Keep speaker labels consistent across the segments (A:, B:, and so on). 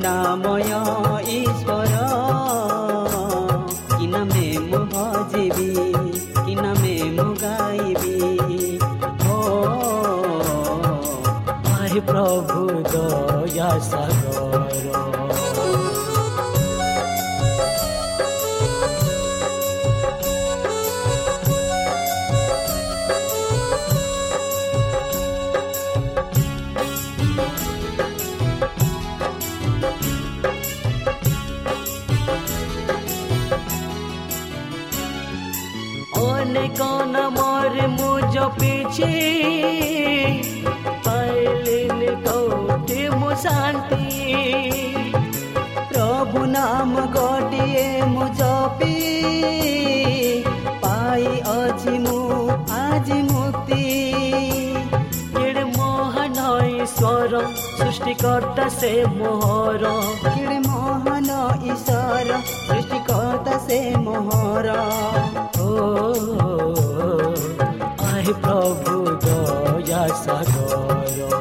A: କରୁଣାମୟ ଈଶ୍ୱର କି ନାମେ ମୁଁ
B: ଭଜିବି କି ନାମେ ମୁଁ ଗାଇବି ଓ ଭାଇ ପ୍ରଭୁ ଦୟା पहुँचे पहलिन कौटे
A: मु शान्ति प्रभु
B: नाम गोटिए मु जपी पाई अछि मु आज मुक्ति केडे मोहन ईश्वर सृष्टिकर्ता से मोहर
A: केडे
B: मोहन ईश्वर
A: सृष्टिकर्ता से मोहर
B: ओ प्रभुतो
A: य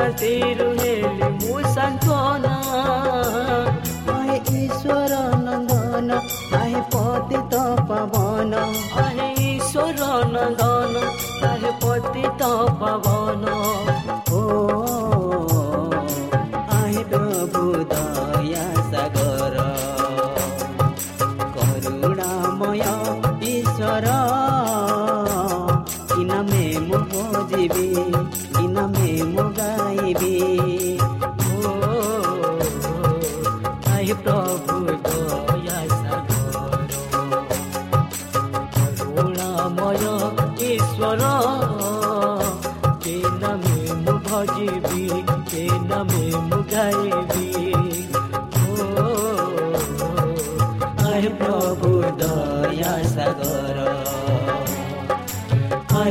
A: ಸಸಿರು ಹೇಳಿ ಮುಸಂಕೋನ ಈಶ್ವರ ನಂದನ ಅಹೆ ಪತಿತ ಪವನ ಅಹೆ ಈಶ್ವರ ನಂದನ ಅಹೆ ಪತಿತ ಪವನ ಓ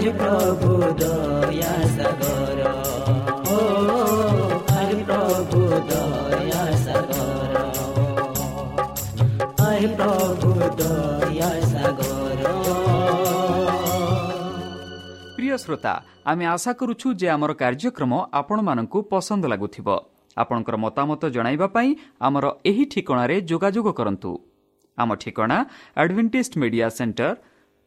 B: आहे प्रभु दया सागर ओ आहे प्रभु दया सागर आहे प्रभु दया सागर
C: ପ୍ରିୟ ଶ୍ରୋତା ଆମେ ଆଶା କରୁଛୁ ଯେ ଆମର କାର୍ଯ୍ୟକ୍ରମ ଆପଣମାନଙ୍କୁ ପସନ୍ଦ ଲାଗୁଥିବ ଆପଣଙ୍କର ମତାମତ ଜଣାଇବା ପାଇଁ ଆମର ଏହି ଠିକଣାରେ ଯୋଗାଯୋଗ କରନ୍ତୁ ଆମ ଠିକଣା Adventist Media Centre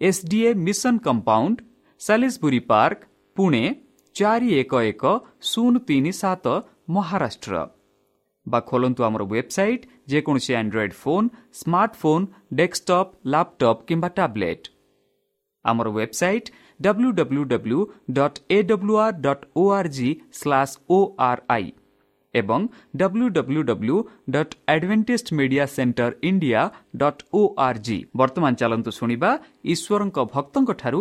C: SDA Mission Compound Salisbury park Pune ଚାରି ଏକ ଏକ ଶୂନ ତିନି ସାତ ମହାରାଷ୍ଟ୍ର। ବା ଖୋଲନ୍ତୁ ଆମର ୱେବସାଇଟ୍ ଯେକୌଣସି android phone smartphone desktop laptop କିମ୍ବା ଟ୍ୟାବ୍ଲେଟ୍ ଆମର website W W W dot A W R dot O R G slash O R I ଏବଂ W W W dot advantage media centre India dot O R G ବର୍ତ୍ତମାନ ଚାଲନ୍ତୁ ଶୁଣିବା ଈଶ୍ୱରଙ୍କ ଭକ୍ତଙ୍କଠାରୁ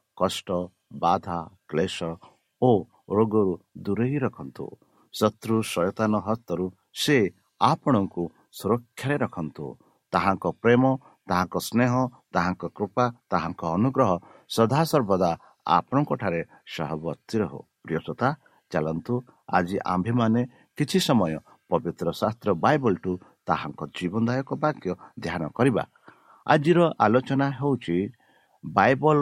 D: କଷ୍ଟ ବାଧା କ୍ଲେଶ ଓ ରୋଗରୁ ଦୂରେଇ ରଖନ୍ତୁ ଶତ୍ରୁ ସୟତାନ ହସ୍ତରୁ ସେ ଆପଣଙ୍କୁ ସୁରକ୍ଷାରେ ରଖନ୍ତୁ ତାହାଙ୍କ ପ୍ରେମ ତାହାଙ୍କ ସ୍ନେହ ତାହାଙ୍କ କୃପା ତାହାଙ୍କ ଅନୁଗ୍ରହ ସଦାସର୍ବଦା ଆପଣଙ୍କଠାରେ ସହବର୍ତ୍ତୀ ରହୁ ପ୍ରିୟସତା ଚାଲନ୍ତୁ ଆଜି ଆମ୍ଭେମାନେ କିଛି ସମୟ ପବିତ୍ର ଶାସ୍ତ୍ର ବାଇବଲଠୁ ତାହାଙ୍କ ଜୀବନଦାୟକ ବାକ୍ୟ ଧ୍ୟାନ କରିବା ଆଜିର ଆଲୋଚନା ହେଉଛି ବାଇବଲ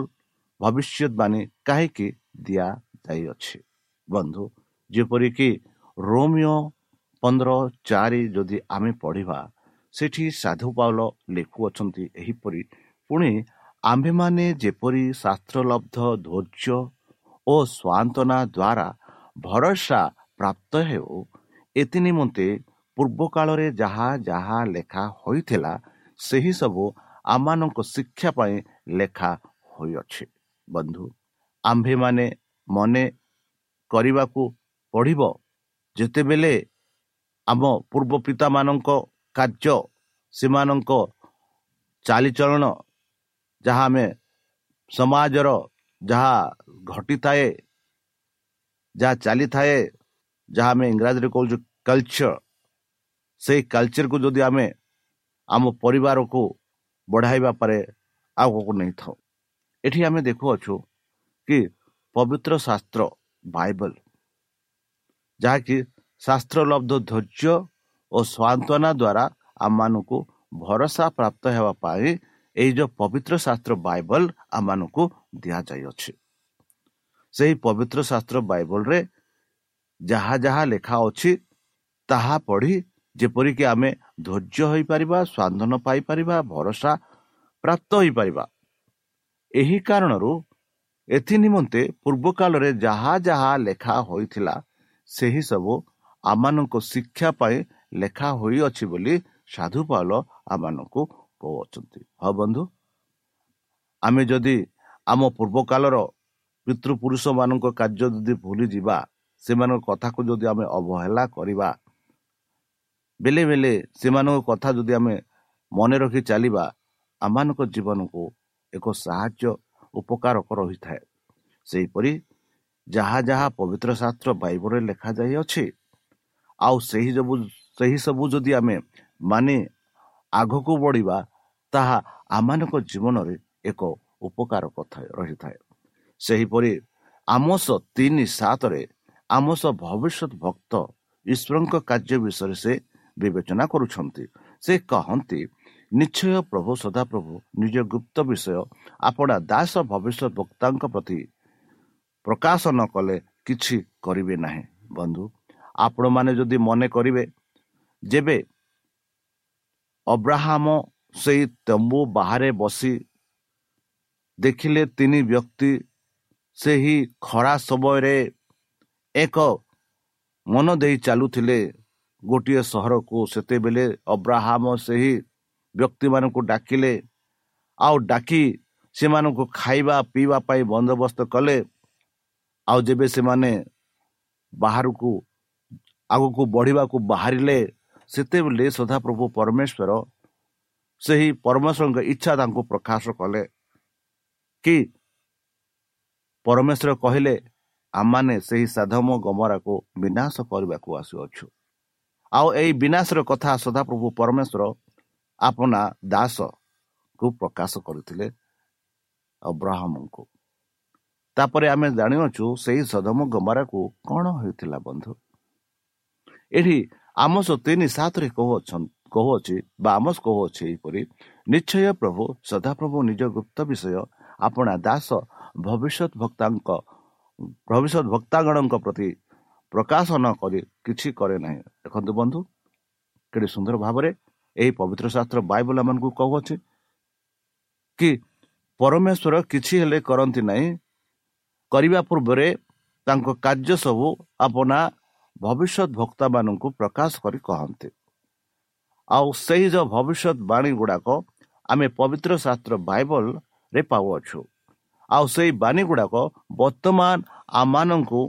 D: ଭବିଷ୍ୟତବାଣୀ କାହିଁକି ଦିଆଯାଇଅଛି ବନ୍ଧୁ ଯେପରିକି ରୋମିଓ ପନ୍ଦର ଚାରି ଯଦି ଆମେ ପଢ଼ିବା ସେଠି ସାଧୁ ପାଉଲ ଲେଖୁଅଛନ୍ତି ଏହିପରି ପୁଣି ଆମ୍ଭେମାନେ ଯେପରି ଶାସ୍ତ୍ରଲବ୍ଧ ଧୈର୍ଯ୍ୟ ଓ ସ୍ୱାନ୍ତନା ଦ୍ୱାରା ଭରସା ପ୍ରାପ୍ତ ହେଉ ଏଥି ନିମନ୍ତେ ପୂର୍ବ କାଳରେ ଯାହା ଯାହା ଲେଖା ହୋଇଥିଲା ସେହି ସବୁ ଆମମାନଙ୍କ ଶିକ୍ଷା ପାଇଁ ଲେଖା ହୋଇଅଛି ବନ୍ଧୁ। ଆମ୍ଭେମାନେ ମନେ କରିବାକୁ ପଡ଼ିବ ଯେତେବେଳେ ଆମ ପୂର୍ବ ପିତାମାନଙ୍କ କାର୍ଯ୍ୟ ସେମାନଙ୍କ ଚାଲିଚଳନ ଯାହା ଆମେ ସମାଜର ଯାହା ଘଟିଥାଏ ଯାହା ଚାଲିଥାଏ ଯାହା ଆମେ ଇଂରାଜୀରେ କହୁଛୁ କଲଚର ସେଇ କଲଚରକୁ ଯଦି ଆମେ ଆମ ପରିବାରକୁ ବଢ଼ାଇବା ପରେ ଆଗକୁ ନେଇଥାଉ। ଏଠି ଆମେ ଦେଖୁଅଛୁ କି ପବିତ୍ର ଶାସ୍ତ୍ର ବାଇବଲ ଯାହାକି ଶାସ୍ତ୍ରଲବ୍ଧ ଧୈର୍ଯ୍ୟ ଓ ସ୍ୱାନ୍ତନା ଦ୍ୱାରା ଆମମାନଙ୍କୁ ଭରସା ପ୍ରାପ୍ତ ହେବା ପାଇଁ ଏଇ ଯେଉଁ ପବିତ୍ର ଶାସ୍ତ୍ର ବାଇବଲ ଆମମାନଙ୍କୁ ଦିଆଯାଇଅଛି ସେହି ପବିତ୍ର ଶାସ୍ତ୍ର ବାଇବଲରେ ଯାହା ଯାହା ଲେଖା ଅଛି ତାହା ପଢ଼ି ଯେପରିକି ଆମେ ଧୈର୍ଯ୍ୟ ହୋଇପାରିବା ସ୍ୱାନ୍ଦନ ପାଇପାରିବା ଭରସା ପ୍ରାପ୍ତ ହୋଇପାରିବା ଏହି କାରଣରୁ ଏଥି ନିମନ୍ତେ ପୂର୍ବ କାଳରେ ଯାହା ଯାହା ଲେଖା ହୋଇଥିଲା ସେହି ସବୁ ଆମମାନଙ୍କ ଶିକ୍ଷା ପାଇଁ ଲେଖା ହୋଇଅଛି ବୋଲି ସାଧୁ ପାଲ ଆମମାନଙ୍କୁ କହୁଅଛନ୍ତି। ହଁ ବନ୍ଧୁ? ଆମେ ଯଦି ଆମ ପୂର୍ବ କାଳର ପିତୃପୁରୁଷମାନଙ୍କ କାର୍ଯ୍ୟ ଯଦି ଭୁଲିଯିବା ସେମାନଙ୍କ କଥାକୁ ଯଦି ଆମେ ଅବହେଳା କରିବା ବେଲେ ବେଲେ ସେମାନଙ୍କ କଥା ଯଦି ଆମେ ମନେ ରଖି ଚାଲିବା ଆମମାନଙ୍କ ଜୀବନକୁ ଏକ ସାହାଯ୍ୟ ଉପକାରକ ରହିଥାଏ। ସେହିପରି ଯାହା ଯାହା ପବିତ୍ର ଶାସ୍ତ୍ର ବାଇବଲରେ ଲେଖାଯାଇଅଛି ଆଉ ସେହି ସବୁ ସେହି ସବୁ ଯଦି ଆମେ ମାନେ ଆଗକୁ ବଢ଼ିବା ତାହା ଆମମାନଙ୍କ ଜୀବନରେ ଏକ ଉପକାର କଥା ରହିଥାଏ। ସେହିପରି ଆମସ ତିନି ସାତରେ ଆମସ ଭବିଷ୍ୟତ ଭକ୍ତ ଈଶ୍ୱରଙ୍କ କାର୍ଯ୍ୟ ବିଷୟରେ ସେ ବିବେଚନା କରୁଛନ୍ତି। ସେ କହନ୍ତି ନିଶ୍ଚୟ ପ୍ରଭୁ ସଦାପ୍ରଭୁ ନିଜ ଗୁପ୍ତ ବିଷୟ ଆପଣା ଦାସ ଭବିଷ୍ୟତ ବକ୍ତାଙ୍କ ପ୍ରତି ପ୍ରକାଶ ନ କଲେ କିଛି କରିବେ ନାହିଁ। ବନ୍ଧୁ ଆପଣମାନେ ଯଦି ମନେ କରିବେ ଯେବେ ଅବ୍ରାହମ ସେଇ ତମ୍ବୁ ବାହାରେ ବସି ଦେଖିଲେ ତିନି ବ୍ୟକ୍ତି ସେହି ଖରା ସମୟରେ ଏକ ମନ ଦେଇ ଚାଲୁଥିଲେ। ଗୋଟିଏ ସହରକୁ ସେତେବେଳେ ଅବ୍ରାହମ ସେହି ବ୍ୟକ୍ତିମାନଙ୍କୁ ଡାକିଲେ ଆଉ ଡାକି ସେମାନଙ୍କୁ ଖାଇବା ପିଇବା ପାଇଁ ବନ୍ଦୋବସ୍ତ କଲେ ଆଉ ଯେବେ ସେମାନେ ବାହାରକୁ ଆଗକୁ ବଢ଼ିବାକୁ ବାହାରିଲେ ସେତେବେଳେ ସଦାପ୍ରଭୁ ପରମେଶ୍ୱର ସେହି ପରମେଶ୍ୱରଙ୍କ ଇଚ୍ଛା ତାଙ୍କୁ ପ୍ରକାଶ କଲେ କି ପରମେଶ୍ୱର କହିଲେ ଆମମାନେ ସେହି ସାଧମ ଗମରାକୁ ବିନାଶ କରିବାକୁ ଆସୁଅଛୁ। ଆଉ ଏଇ ବିନାଶର କଥା ସଦାପ୍ରଭୁ ପରମେଶ୍ୱର ଆପଣା ଦାସ କୁ ପ୍ରକାଶ କରିଥିଲେ ଅବ୍ରାହମଙ୍କୁ। ତାପରେ ଆମେ ଜାଣିଅଛୁ ସେହି ସଦମ ଗମରାକୁ କ'ଣ ହୋଇଥିଲା ବନ୍ଧୁ? ଏଠି ଆମସ ତିନି ସାତରେ କହୁଅଛନ୍ତି କହୁଅଛି ବା ଆମସ କହୁଅଛି ଏହିପରି ନିଶ୍ଚୟ ପ୍ରଭୁ ସଦାପ୍ରଭୁ ନିଜ ଗୁପ୍ତ ବିଷୟ ଆପଣା ଦାସ ଭବିଷ୍ୟତ ଭକ୍ତାଙ୍କ ଭବିଷ୍ୟତ ଭକ୍ତାଗଣଙ୍କ ପ୍ରତି ପ୍ରକାଶ ନ କରି କିଛି କରେ ନାହିଁ। ଦେଖନ୍ତୁ ବନ୍ଧୁ କେତେ ସୁନ୍ଦର ଭାବରେ ଏହି ପବିତ୍ର ଶାସ୍ତ୍ର ବାଇବଲ ମାନଙ୍କୁ କହୁଅଛି କି ପରମେଶ୍ୱର କିଛି ହେଲେ କରନ୍ତି ନାହିଁ। କରିବା ପୂର୍ବରେ ତାଙ୍କ କାର୍ଯ୍ୟ ସବୁ ଆପଣା ଭବିଷ୍ୟତ ଭକ୍ତାମାନଙ୍କୁ ପ୍ରକାଶ କରି କହନ୍ତି। ଆଉ ସେହି ଯେଉଁ ଭବିଷ୍ୟତ ବାଣୀ ଗୁଡ଼ାକ ଆମେ ପବିତ୍ର ଶାସ୍ତ୍ର ବାଇବଲରେ ପାଉଅଛୁ। ଆଉ ସେଇ ବାଣୀ ଗୁଡ଼ାକ ବର୍ତ୍ତମାନ ଆମମାନଙ୍କୁ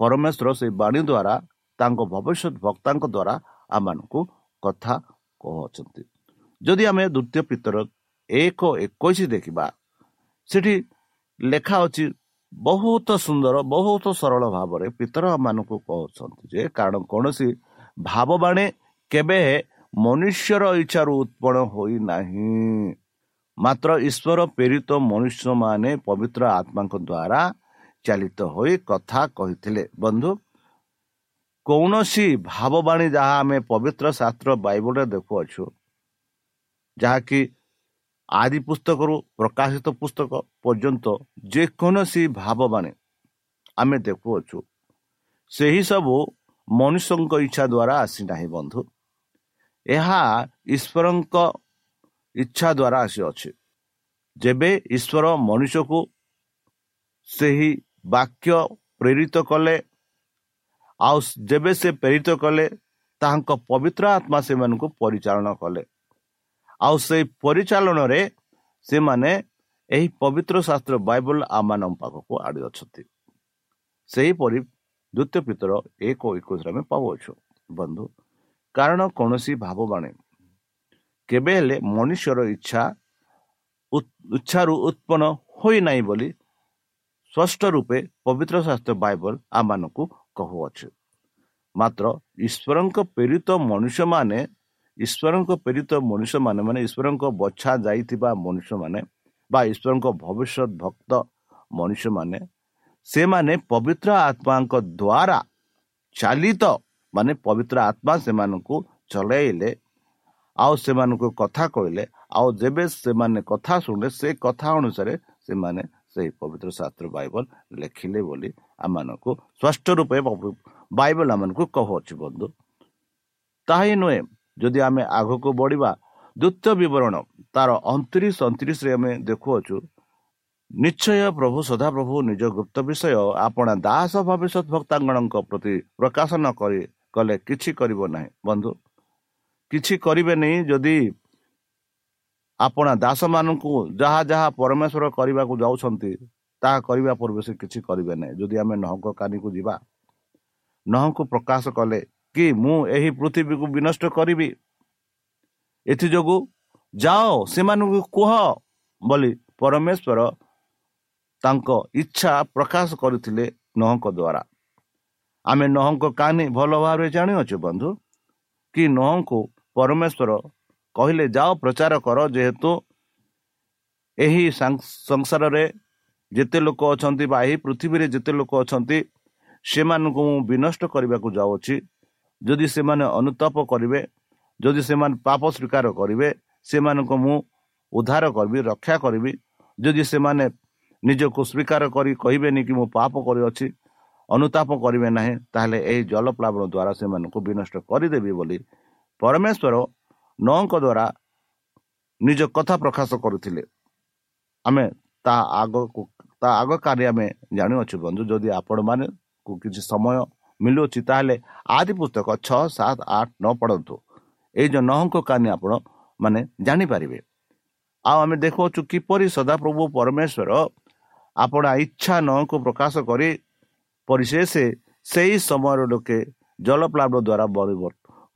D: ପରମେଶ୍ୱର ସେଇ ବାଣୀ ଦ୍ୱାରା ତାଙ୍କ ଭବିଷ୍ୟତ ଭକ୍ତାଙ୍କ ଦ୍ୱାରା ଆମମାନଙ୍କୁ କଥା କହୁଅଛନ୍ତି ଯଦି ଆମେ ଦ୍ୱିତୀୟ ପିତର ଏକ ଏକୋଇଶ ଦେଖିବା ସେଠି ଲେଖା ଅଛି ବହୁତ ସୁନ୍ଦର ବହୁତ ସରଳ ଭାବରେ ପିତର ମାନଙ୍କୁ କହୁଛନ୍ତି ଯେ କାରଣ କୌଣସି ଭାବବାଣୀ କେବେ ମନୁଷ୍ୟର ଇଚ୍ଛାରୁ ଉତ୍ପନ୍ନ ହୋଇନାହିଁ ମାତ୍ର ଈଶ୍ୱର ପ୍ରେରିତ ମନୁଷ୍ୟମାନେ ପବିତ୍ର ଆତ୍ମାଙ୍କ ଦ୍ୱାରା ଚାଲିତ ହୋଇ କଥା କହିଥିଲେ। ବନ୍ଧୁ କୌଣସି ଭାବବାଣୀ ଯାହା ଆମେ ପବିତ୍ର ଶାସ୍ତ୍ର ବାଇବଲରେ ଦେଖୁଅଛୁ ଯାହାକି ଆଦି ପୁସ୍ତକରୁ ପ୍ରକାଶିତ ପୁସ୍ତକ ପର୍ଯ୍ୟନ୍ତ ଯେକୌଣସି ଭାବବାଣୀ ଆମେ ଦେଖୁଅଛୁ ସେହି ସବୁ ମନୁଷ୍ୟଙ୍କ ଇଚ୍ଛା ଦ୍ୱାରା ଆସିନାହିଁ ବନ୍ଧୁ। ଏହା ଈଶ୍ୱରଙ୍କ ଇଚ୍ଛା ଦ୍ୱାରା ଆସିଅଛି। ଯେବେ ଈଶ୍ୱର ମନୁଷ୍ୟକୁ ସେହି ବାକ୍ୟ ପ୍ରେରିତ କଲେ ଆଉ ଯେବେ ସେ ପ୍ରେରିତ କଲେ ତାହାଙ୍କ ପବିତ୍ର ଆତ୍ମା ସେମାନଙ୍କୁ ପରିଚାଳନା କଲେ। ଆଉ ସେଇ ପରିଚାଳନାରେ ସେମାନେ ଏହି ପବିତ୍ର ଶାସ୍ତ୍ର ବାଇବଲ ଆମମାନଙ୍କ ପାଖକୁ ଆଣିଅଛନ୍ତି। ସେହିପରି ଦ୍ୱିତୀୟ ପିତର ଏକ ଏକୋଇଶରେ ଆମେ ପାଉଅଛୁ। ବନ୍ଧୁ କାରଣ କୌଣସି ଭାବବାଣୀ କେବେ ହେଲେ ମନୁଷ୍ୟର ଇଚ୍ଛା ଇଚ୍ଛାରୁ ଉତ୍ପନ୍ନ ହୋଇନାହିଁ ବୋଲି ସ୍ପଷ୍ଟ ରୂପେ ପବିତ୍ର ଶାସ୍ତ୍ର ବାଇବଲ ଆମମାନଙ୍କୁ କହୁଅଛୁ। ମାତ୍ର ଈଶ୍ୱରଙ୍କ ପ୍ରେରିତ ମନୁଷ୍ୟମାନେ ଈଶ୍ୱରଙ୍କ ପ୍ରେରିତ ମନୁଷ୍ୟମାନେ ମାନେ ଈଶ୍ୱରଙ୍କ ବଛା ଯାଇଥିବା ମନୁଷ୍ୟମାନେ ବା ଈଶ୍ୱରଙ୍କ ଭବିଷ୍ୟତ ଭକ୍ତ ମନୁଷ୍ୟମାନେ ସେମାନେ ପବିତ୍ର ଆତ୍ମାଙ୍କ ଦ୍ୱାରା ଚାଲିତ ମାନେ ପବିତ୍ର ଆତ୍ମା ସେମାନଙ୍କୁ ଚଲେଇଲେ ଆଉ ସେମାନଙ୍କୁ କଥା କହିଲେ ଆଉ ଯେବେ ସେମାନେ କଥା ଶୁଣିଲେ ସେ କଥା ଅନୁସାରେ ସେମାନେ ସେହି ପବିତ୍ର ଶାସ୍ତ୍ର ବାଇବଲ ଲେଖିଲେ ବୋଲି ଆମମାନଙ୍କୁ ସ୍ପଷ୍ଟ ରୂପେ ବାଇବଲ ଆମମାନଙ୍କୁ କହୁଅଛି ବନ୍ଧୁ। ତାହା ହିଁ ନୁହେଁ ଯଦି ଆମେ ଆଗକୁ ବଢ଼ିବା ଦ୍ୱିତୀୟ ବିବରଣ ତାର ଅଣତିରିଶ ଅଣତିରିଶରେ ଆମେ ଦେଖୁଅଛୁ ନିଶ୍ଚୟ ପ୍ରଭୁ ସଦାପ୍ରଭୁ ନିଜ ଗୁପ୍ତ ବିଷୟ ଆପଣା ଦାସ ଭବିଷ୍ୟତ ଭକ୍ତାଙ୍ଗଣଙ୍କ ପ୍ରତି ପ୍ରକାଶନ କରି କଲେ କିଛି କରିବ ନାହିଁ। ବନ୍ଧୁ କିଛି କରିବେନି ଯଦି ଆପଣା ଦାସମାନଙ୍କୁ ଯାହା ଯାହା ପରମେଶ୍ୱର କରିବାକୁ ଯାଉଛନ୍ତି ତାହା କରିବା ପୂର୍ବେ ସେ କିଛି କରିବେ ନାହିଁ। ଯଦି ଆମେ ନହଙ୍କ କାନିକୁ ଯିବା ନହଙ୍କୁ ପ୍ରକାଶ କଲେ କି ମୁଁ ଏହି ପୃଥିବୀକୁ ବିନଷ୍ଟ କରିବି ଏଥିଯୋଗୁଁ ଯାଅ ସେମାନଙ୍କୁ କୁହ ବୋଲି ପରମେଶ୍ୱର ତାଙ୍କ ଇଚ୍ଛା ପ୍ରକାଶ କରିଥିଲେ ନହଙ୍କ ଦ୍ୱାରା ଆମେ ନହଙ୍କ କାନି ଭଲ ଭାବରେ ଜାଣିଅଛୁ ବନ୍ଧୁ କି ନହଙ୍କୁ ପରମେଶ୍ୱର କହିଲେ ଯାଅ ପ୍ରଚାର କର ଯେହେତୁ ଏହି ସଂସାରରେ ଯେତେ ଲୋକ ଅଛନ୍ତି ବା ଏହି ପୃଥିବୀରେ ଯେତେ ଲୋକ ଅଛନ୍ତି ସେମାନଙ୍କୁ ମୁଁ ବିନଷ୍ଟ କରିବାକୁ ଯାଉଅଛି ଯଦି ସେମାନେ ଅନୁତାପ କରିବେ ଯଦି ସେମାନେ ପାପ ସ୍ୱୀକାର କରିବେ ସେମାନଙ୍କୁ ମୁଁ ଉଦ୍ଧାର କରିବି ରକ୍ଷା କରିବି। ଯଦି ସେମାନେ ନିଜକୁ ସ୍ୱୀକାର କରି କହିବେନି କି ମୁଁ ପାପ କରିଅଛି ଅନୁତାପ କରିବେ ନାହିଁ ତାହେଲେ ଏହି ଜଳପ୍ଲାବନ ଦ୍ୱାରା ସେମାନଙ୍କୁ ବିନଷ୍ଟ କରିଦେବି ବୋଲି ପରମେଶ୍ୱର ନଅଙ୍କ ଦ୍ୱାରା ନିଜ କଥା ପ୍ରକାଶ କରୁଥିଲେ। ଆମେ ତା ଆଗକୁ ତା ଆଗ କାଲି ଆମେ ଜାଣିଅଛୁ ବନ୍ଧୁ। ଯଦି ଆପଣମାନଙ୍କୁ କିଛି ସମୟ ମିଳୁଅଛି ତାହେଲେ ଆଦି ପୁସ୍ତକ ଛଅ ସାତ ଆଠ ନଅ ପଢ଼ନ୍ତୁ। ଏଇ ଯେଉଁ ନହଙ୍କ କାନି ଆପଣ ମାନେ ଜାଣିପାରିବେ। ଆଉ ଆମେ ଦେଖୁଅଛୁ କିପରି ସଦାପ୍ରଭୁ ପରମେଶ୍ୱର ଆପଣ ଇଚ୍ଛା ନହଙ୍କୁ ପ୍ରକାଶ କରି ପରିଶେଷ ସେହି ସମୟର ଲୋକେ ଜଳପ୍ଲାବ ଦ୍ୱାରା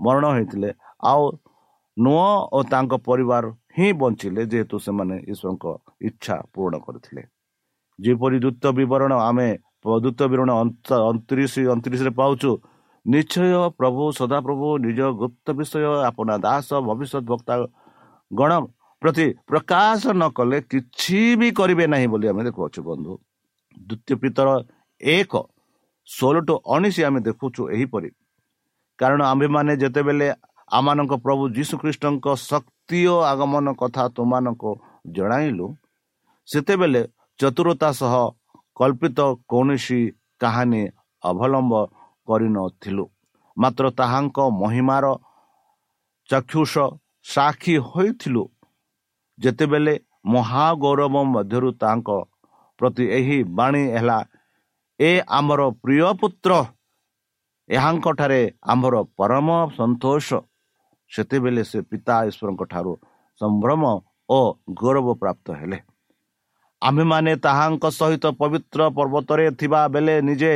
D: ମରଣ ହୋଇଥିଲେ। ଆଉ ନୂଆ ଓ ତାଙ୍କ ପରିବାର ହିଁ ବଞ୍ଚିଲେ ଯେହେତୁ ସେମାନେ ଈଶ୍ୱରଙ୍କ ଇଚ୍ଛା ପୂରଣ କରିଥିଲେ। ଯେପରି ଦ୍ୱିତ ବିବରଣ ଆମେ ଦ୍ୱିତ ବିବରଣ ଅଣତିରିଶ ଅଣତିରିଶରେ ପାଉଛୁ ନିଶ୍ଚୟ ପ୍ରଭୁ ସଦାପ୍ରଭୁ ନିଜ ଗୁପ୍ତ ବିଷୟ ଆପଣା ଦାସ ଭବିଷ୍ୟତ ବକ୍ତା ଗଣ ପ୍ରତି ପ୍ରକାଶ ନ କଲେ କିଛି ବି କରିବେ ନାହିଁ ବୋଲି ଆମେ ଦେଖୁଅଛୁ ବନ୍ଧୁ। ଦ୍ୱିତୀୟ ପିତର ଏକ ଷୋହଳ ଟୁ ଉଣେଇଶ ଆମେ ଦେଖୁଛୁ ଏହିପରି। କାରଣ ଆମ୍ଭେମାନେ ଯେତେବେଳେ ଆମମାନଙ୍କ ପ୍ରଭୁ ଯୀଶୁଖ୍ରୀଷ୍ଟଙ୍କ ଶକ୍ତି ଓ ଆଗମନ କଥା ତୁମମାନଙ୍କୁ ଜଣାଇଲୁ। ସେତେବେଳେ ଚତୁରତା ସହ କଳ୍ପିତ କୌଣସି କାହାଣୀ ଅବଲମ୍ବ କରିନଥିଲୁ। ମାତ୍ର ତାହାଙ୍କ ମହିମାର ଚକ୍ଷୁଷ ସାକ୍ଷୀ ହୋଇଥିଲୁ। ଯେତେବେଳେ ମହାଗୌରବ ମଧ୍ୟରୁ ତାଙ୍କ ପ୍ରତି ଏହି ବାଣୀ ହେଲା ଏ ଆମର ପ୍ରିୟ ପୁତ୍ର ଏହାଙ୍କଠାରେ ଆମର ପରମ ସନ୍ତୋଷ। ସେତେବେଳେ ସେ ପିତା ଈଶ୍ୱରଙ୍କ ଠାରୁ ସମ୍ଭ୍ରମ ଓ ଗୌରବ ପ୍ରାପ୍ତ ହେଲେ। ଆମ୍ଭେମାନେ ତାହାଙ୍କ ସହିତ ପବିତ୍ର ପର୍ବତରେ ଥିବା ବେଳେ ନିଜେ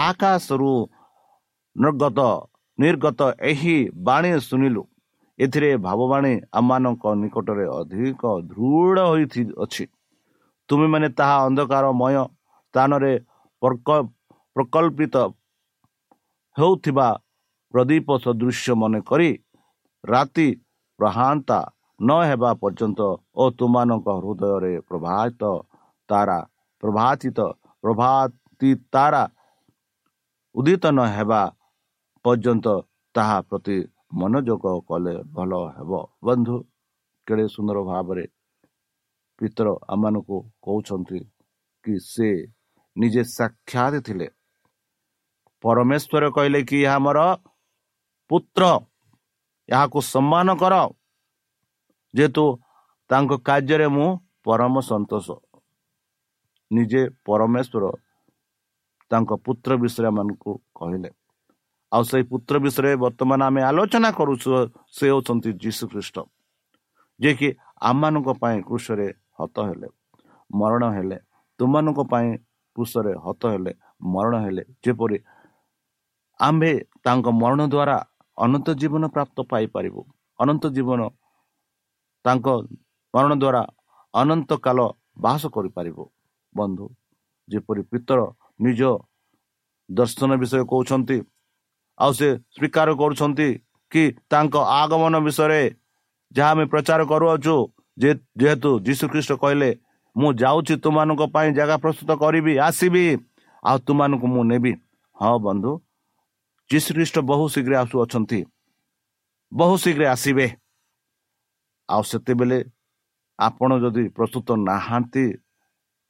D: ଆକାଶରୁ ନିର୍ଗତ ନିର୍ଗତ ଏହି ବାଣୀ ଶୁଣିଲୁ। ଏଥିରେ ଭାବବାଣୀ ଆମମାନଙ୍କ ନିକଟରେ ଅଧିକ ଦୃଢ଼ ହୋଇଅଛି ତୁମେମାନେ ତାହା ଅନ୍ଧକାରମୟ ସ୍ଥାନରେ ପ୍ରକଳ୍ପିତ ହେଉଥିବା ପ୍ରଦୀପ ସଦୃଶ୍ୟ ମନେ କରି ରାତି ପ୍ରହାନ୍ତା ନ ହେବା ପର୍ଯ୍ୟନ୍ତ ଓ ତୁମମାନଙ୍କ ହୃଦୟରେ ପ୍ରଭାତ ତାରା ପ୍ରଭାତିତ ପ୍ରଭାତି ତାରା ଉଦିତ ନ ହେବା ପର୍ଯ୍ୟନ୍ତ ତାହା ପ୍ରତି ମନୋଯୋଗ କଲେ ଭଲ ହେବ। ବନ୍ଧୁ କେଡ଼େ ସୁନ୍ଦର ଭାବରେ ପିତର ଆମମାନଙ୍କୁ କହୁଛନ୍ତି କି ସେ ନିଜେ ସାକ୍ଷାତ ଥିଲେ। ପରମେଶ୍ୱର କହିଲେ କି ଏହା ମୋର ପୁତ୍ର ଏହାକୁ ସମ୍ମାନ କର ଯେହେତୁ ତାଙ୍କ କାର୍ଯ୍ୟରେ ମୁଁ ପରମ ସନ୍ତୋଷ। ନିଜେ ପରମେଶ୍ୱର ତାଙ୍କ ପୁତ୍ର ବିଷୟରେ ଆମମାନଙ୍କୁ କହିଲେ। ଆଉ ସେଇ ପୁତ୍ର ବିଷୟରେ ବର୍ତ୍ତମାନ ଆମେ ଆଲୋଚନା କରୁଛୁ ସେ ହେଉଛନ୍ତି ଯୀଶୁ ଖ୍ରୀଷ୍ଟ ଯିଏକି ଆମମାନଙ୍କ ପାଇଁ କୃଷରେ ହତ ହେଲେ ମରଣ ହେଲେ। ତୁମମାନଙ୍କ ପାଇଁ କୃଷରେ ହତ ହେଲେ ମରଣ ହେଲେ। ଯେପରି ଆମ୍ଭେ ତାଙ୍କ ମରଣ ଦ୍ୱାରା ଅନନ୍ତ ଜୀବନ ପ୍ରାପ୍ତ ପାଇପାରିବୁ ଅନନ୍ତ ଜୀବନ ତାଙ୍କ ମରଣ ଦ୍ୱାରା ଅନନ୍ତ କାଳ ବାସ କରିପାରିବୁ ବନ୍ଧୁ ଯେପରି ପିତର ନିଜ ଦର୍ଶନ ବିଷୟ କହୁଛନ୍ତି ଆଉ ସେ ସ୍ୱୀକାର କରୁଛନ୍ତି କି ତାଙ୍କ ଆଗମନ ବିଷୟରେ ଯାହା ଆମେ ପ୍ରଚାର କରୁଅଛୁ ଯେହେତୁ ଯୀଶୁ ଖ୍ରୀଷ୍ଟ କହିଲେ ମୁଁ ଯାଉଛି ତୁମମାନଙ୍କ ପାଇଁ ଜାଗା ପ୍ରସ୍ତୁତ କରିବି ଆସିବି ଆଉ ତୁମମାନଙ୍କୁ ମୁଁ ନେବି। ହଁ ବନ୍ଧୁ ଯୀଶୁ ଖ୍ରୀଷ୍ଟ ବହୁ ଶୀଘ୍ର ଆସୁଅଛନ୍ତି ବହୁ ଶୀଘ୍ର ଆସିବେ ଆଉ ସେତେବେଳେ ଆପଣ ଯଦି ପ୍ରସ୍ତୁତ ନାହାନ୍ତି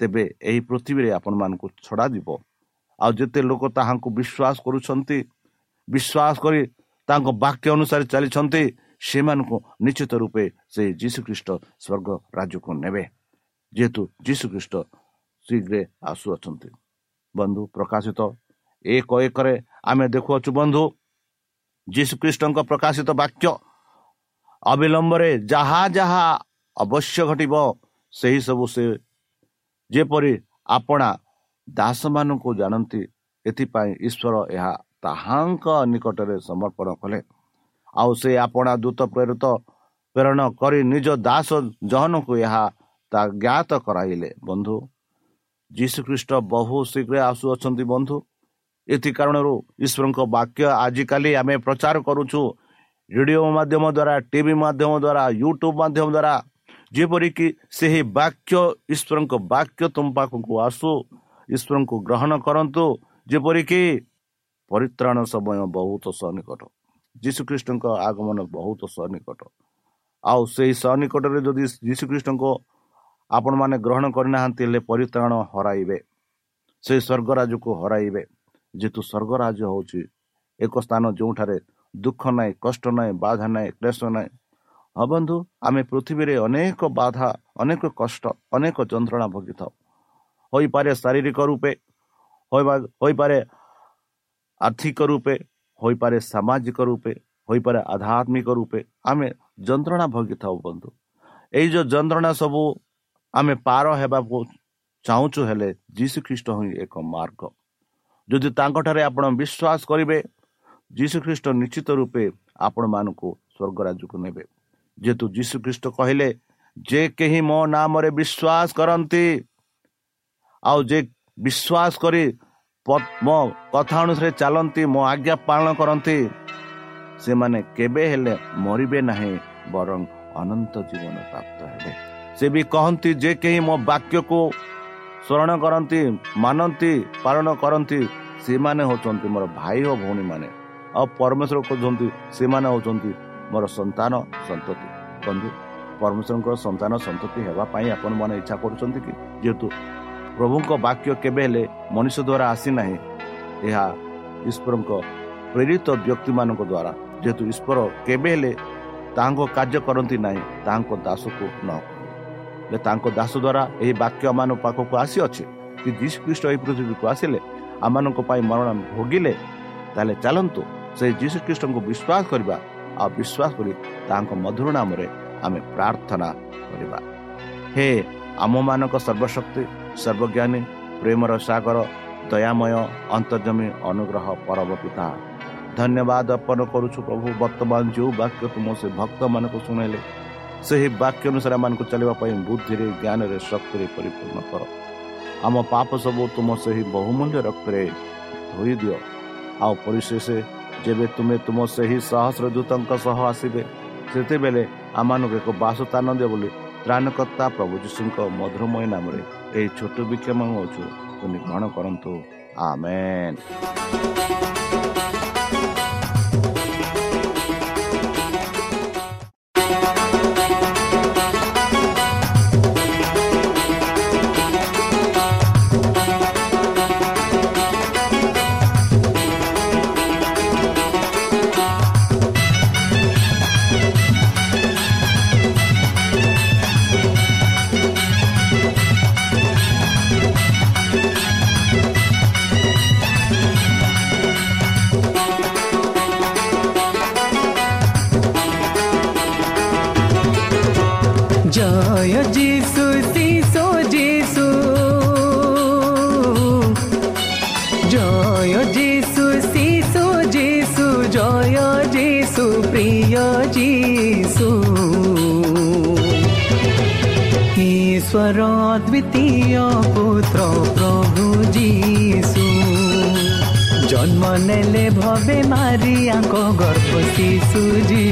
D: ତେବେ ଏହି ପୃଥିବୀରେ ଆପଣମାନଙ୍କୁ ଛଡ଼ାଯିବ ଆଉ ଯେତେ ଲୋକ ତାହାଙ୍କୁ ବିଶ୍ୱାସ କରୁଛନ୍ତି ବିଶ୍ୱାସ କରି ତାଙ୍କ ବାକ୍ୟ ଅନୁସାରେ ଚାଲିଛନ୍ତି ସେମାନଙ୍କୁ ନିଶ୍ଚିତ ରୂପେ ସେ ଯୀଶୁଖ୍ରୀଷ୍ଟ ସ୍ୱର୍ଗ ରାଜ୍ୟକୁ ନେବେ ଯେହେତୁ ଯୀଶୁଖ୍ରୀଷ୍ଟ ଶୀଘ୍ର ଆସୁଅଛନ୍ତି ବନ୍ଧୁ ପ୍ରକାଶିତ ଏକ ଏକରେ ଆମେ ଦେଖୁଅଛୁ ବନ୍ଧୁ ଯୀଶୁଖ୍ରୀଷ୍ଟଙ୍କ ପ୍ରକାଶିତ ବାକ୍ୟ ଅବିଳମ୍ବରେ ଯାହା ଯାହା ଅବଶ୍ୟ ଘଟିବ ସେହି ସବୁ ସେ ଯେପରି ଆପଣା ଦାସମାନଙ୍କୁ ଜାଣନ୍ତି ଏଥିପାଇଁ ଈଶ୍ୱର ଏହା ତାହାଙ୍କ ନିକଟରେ ସମର୍ପଣ କଲେ। ଆଉ ସେ ଆପଣା ଦୂତ ପ୍ରେରିତ ପ୍ରେରଣ କରି ନିଜ ଦାସ ଜହନକୁ ଏହା ତା ଜ୍ଞାତ କରାଇଲେ। ବନ୍ଧୁ ଯୀଶୁଖ୍ରୀଷ୍ଟ ବହୁ ଶୀଘ୍ର ଆସୁଅଛନ୍ତି ବନ୍ଧୁ। ଏଥି କାରଣରୁ ଈଶ୍ୱରଙ୍କ ବାକ୍ୟ ଆଜିକାଲି ଆମେ ପ୍ରଚାର କରୁଛୁ ରେଡ଼ିଓ ମାଧ୍ୟମ ଦ୍ୱାରା ଟିଭି ମାଧ୍ୟମ ଦ୍ୱାରା ୟୁଟ୍ୟୁବ୍ ମାଧ୍ୟମ ଦ୍ୱାରା ଯେପରିକି ସେହି ବାକ୍ୟ ଈଶ୍ୱରଙ୍କ ବାକ୍ୟ ତୁମ ପାଖକୁ ଆସୁ ଈଶ୍ୱରଙ୍କୁ ଗ୍ରହଣ କରନ୍ତୁ ଯେପରିକି ପରିତ୍ରାଣ ସମୟ ବହୁତ ସନିକଟ ଯୀଶୁଖ୍ରୀଷ୍ଟଙ୍କ ଆଗମନ ବହୁତ ସନିକଟ ଆଉ ସେହି ସନିକଟରେ ଯଦି ଯୀଶୁଖ୍ରୀଷ୍ଟଙ୍କ ଆପଣମାନେ ଗ୍ରହଣ କରିନାହାନ୍ତି ହେଲେ ପରିତ୍ରାଣ ହରାଇବେ ସେ ସ୍ୱର୍ଗରାଜକୁ ହରାଇବେ ଯେହେତୁ ସ୍ୱର୍ଗରାଜ ହେଉଛି ଏକ ସ୍ଥାନ ଯେଉଁଠାରେ ଦୁଃଖ ନାହିଁ କଷ୍ଟ ନାହିଁ ବାଧା ନାହିଁ କ୍ଲେଶ ନାହିଁ। ହଁ ବନ୍ଧୁ ଆମେ ପୃଥିବୀରେ ଅନେକ ବାଧା ଅନେକ କଷ୍ଟ ଅନେକ ଯନ୍ତ୍ରଣା ଭୋଗିଥାଉ। ହୋଇପାରେ ଶାରୀରିକ ରୂପେ ହୋଇପାରେ ଆର୍ଥିକ ରୂପେ ହୋଇପାରେ ସାମାଜିକ ରୂପେ ହୋଇପାରେ ଆଧ୍ୟାତ୍ମିକ ରୂପେ। ଆମେ ଯନ୍ତ୍ରଣା ଭୋଗିଥାଉ ବନ୍ଧୁ। ଏଇ ଯେଉଁ ଯନ୍ତ୍ରଣା ସବୁ ଆମେ ପାର ହେବାକୁ ଚାହୁଁଛୁ ହେଲେ ଯୀଶୁ ଖ୍ରୀଷ୍ଟ ହିଁ ଏକ ମାର୍ଗ। ଯଦି ତାଙ୍କଠାରେ ଆପଣ ବିଶ୍ୱାସ କରିବେ ଯୀଶୁ ଖ୍ରୀଷ୍ଟ ନିଶ୍ଚିତ ରୂପେ ଆପଣମାନଙ୍କୁ ସ୍ୱର୍ଗରାଜକୁ ନେବେ। ଯେହେତୁ ଯୀଶୁ ଖ୍ରୀଷ୍ଟ କହିଲେ ଯେ କେହି ମୋ ନାମରେ ବିଶ୍ୱାସ କରନ୍ତି ଆଉ ଯେ ବିଶ୍ୱାସ କରି ମୋ କଥା ଅନୁସାରେ ଚାଲନ୍ତି ମୋ ଆଜ୍ଞା ପାଳନ କରନ୍ତି ସେମାନେ କେବେ ହେଲେ ମରିବେ ନାହିଁ ବରଂ ଅନନ୍ତ ଜୀବନ ପ୍ରାପ୍ତ ହେବେ। ସେ ବି କହନ୍ତି ଯେ କେହି ମୋ ବାକ୍ୟକୁ ସ୍ମରଣ କରନ୍ତି ମାନନ୍ତି ପାଳନ କରନ୍ତି ସେମାନେ ହେଉଛନ୍ତି ମୋର ଭାଇ ଓ ଭଉଣୀମାନେ। ଆଉ ପରମେଶ୍ୱର କହୁଛନ୍ତି ସେମାନେ ହେଉଛନ୍ତି ମୋର ସନ୍ତାନ ସନ୍ତତି। ବନ୍ଧୁ ପରମେଶ୍ୱରଙ୍କର ସନ୍ତାନ ସନ୍ତତି ହେବା ପାଇଁ ଆପଣମାନେ ଇଚ୍ଛା କରୁଛନ୍ତି କି? ଯେହେତୁ ପ୍ରଭୁଙ୍କ ବାକ୍ୟ କେବେ ହେଲେ ମଣିଷ ଦ୍ୱାରା ଆସିନାହିଁ ଏହା ଈଶ୍ୱରଙ୍କ ପ୍ରେରିତ ବ୍ୟକ୍ତିମାନଙ୍କ ଦ୍ୱାରା। ଯେହେତୁ ଈଶ୍ୱର କେବେ ହେଲେ ତାହାଙ୍କ କାର୍ଯ୍ୟ କରନ୍ତି ନାହିଁ ତାହାଙ୍କ ଦାସକୁ ନ ହେଲେ ତାଙ୍କ ଦାସ ଦ୍ୱାରା ଏହି ବାକ୍ୟ ଆମମାନଙ୍କ ପାଖକୁ ଆସିଅଛି। କି ଯୀଶୁ ଖ୍ରୀଷ୍ଟ ଏହି ପୃଥିବୀକୁ ଆସିଲେ ଆମମାନଙ୍କ ପାଇଁ ମରଣ ଭୋଗିଲେ ତାହେଲେ ଚାଲନ୍ତୁ ସେହି ଯୀଶୁ ଖ୍ରୀଷ୍ଟଙ୍କୁ ବିଶ୍ୱାସ କରିବା ଆଉ ବିଶ୍ୱାସ କରି ତାହାଙ୍କ ମଧୁର ନାମରେ ଆମେ ପ୍ରାର୍ଥନା କରିବା। ହେ ଆମମାନଙ୍କ ସର୍ବଶକ୍ତି ସର୍ବଜ୍ଞାନୀ ପ୍ରେମର ସାଗର ଦୟାମୟ ଅନ୍ତର୍ଜମୀ ଅନୁଗ୍ରହ ପରମ ପିତା ଧନ୍ୟବାଦ ଅର୍ପଣ କରୁଛୁ ପ୍ରଭୁ ବର୍ତ୍ତମାନ ଯେଉଁ ବାକ୍ୟ ତୁମ ସେ ଭକ୍ତମାନଙ୍କୁ ଶୁଣାଇଲେ ସେହି ବାକ୍ୟ ଅନୁସାରେ ଆମମାନଙ୍କୁ ଚାଲିବା ପାଇଁ ବୁଦ୍ଧିରେ ଜ୍ଞାନରେ ଶକ୍ତିରେ ପରିପୂର୍ଣ୍ଣ କର। ଆମ ପାପ ସବୁ ତୁମ ସେହି ବହୁମୂଲ୍ୟ ରକ୍ତରେ ଧୋଇ ଦିଅ ଆଉ ପରିଶେଷ ଯେବେ ତୁମେ ତୁମ ସେହି ସହସ୍ର ଦୂତଙ୍କ ସହ ଆସିବେ ସେତେବେଳେ ଆମମାନଙ୍କୁ ଏକ ବାସସ୍ଥାନ ଦିଅ ବୋଲି ତ୍ରାଣକର୍ତ୍ତା ପ୍ରଭୁ ଯୀଶୁଙ୍କ ମଧୁରମୟ ନାମରେ ଏହି ଛୋଟ ବିକ୍ଷମ ହେଉଛୁ ତୁମେ ଗ୍ରହଣ କରନ୍ତୁ। ଆମେନ୍।
E: सूझी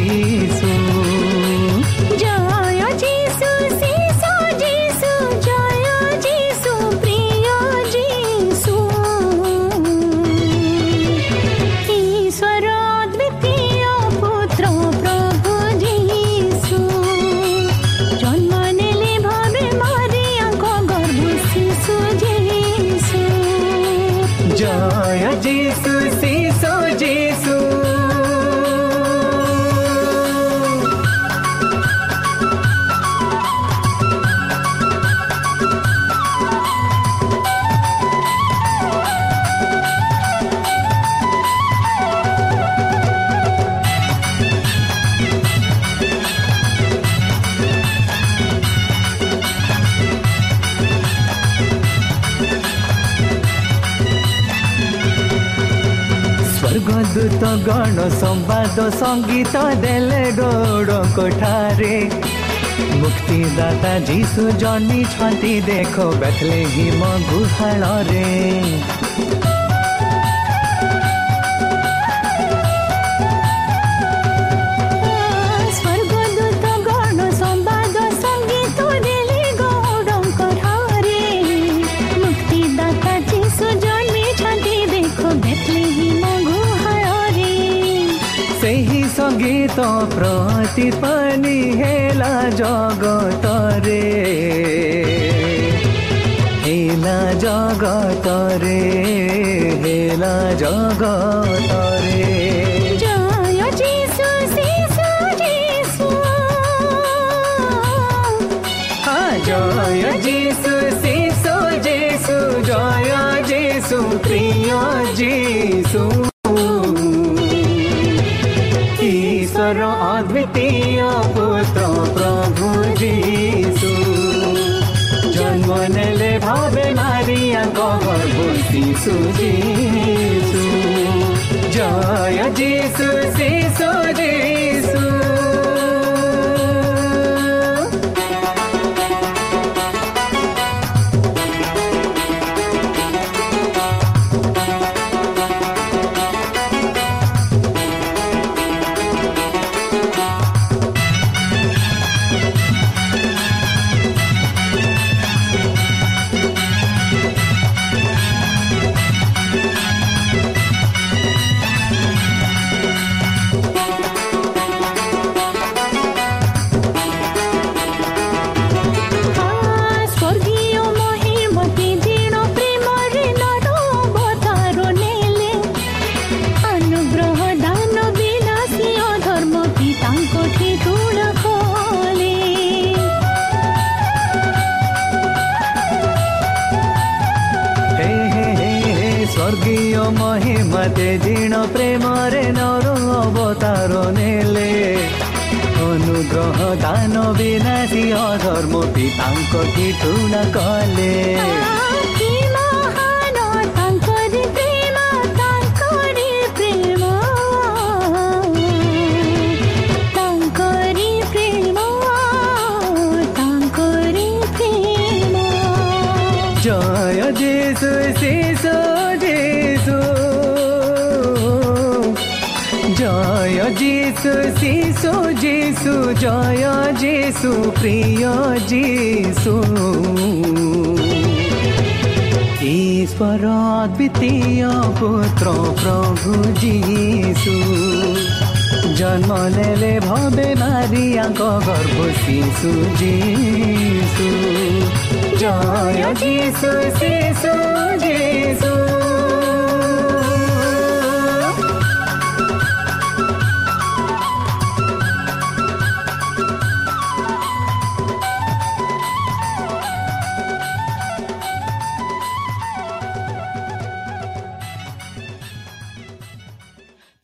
E: গো সঙ্গীত দেলে গোড় কোঠারে মুক্তি দাতা যিশু জন্মিছন্তি দেখো বেথলে হিম গুহাଳରେ प्रतिपनि हेला जगतरे हेला जगतरे हेला जगतरे
F: জয় যিশু শিশু যিশু জয় যিশু প্রিয় যিশু অদ্বিতীয় পুত্র প্রভু যিশু জন্ম নেলে ভাবে মারিয়াঙ্ক গর্ভ শিশু যিশু
E: ଅଧର୍ମ ପିତାଙ୍କ କିଟୁଣା କଲେ କି
F: জয় যিসু যিসু
E: যিসু জয় যিসু প্রিয় যিসু ঈশ্বর দ্বিতীয় পুত্র প্রভু যিসু জন্ম নেলে ভবে মারিয়াঙ্ক গর্ভ শিশু যিসু জয় যিসু যিসু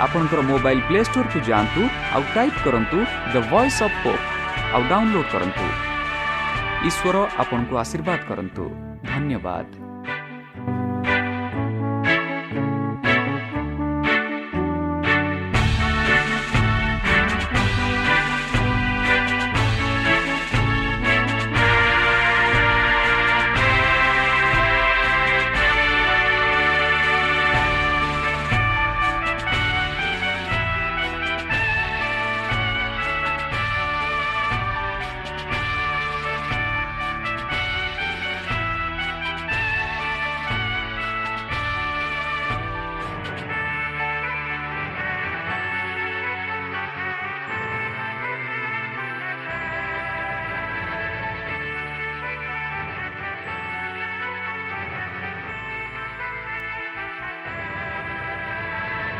C: আপনার মোবাইল প্লে স্টোর কু যা type করতু the voice of hope download করতু ঈশ্বর আপনার আশীর্বাদ করতু ধন্যবাদ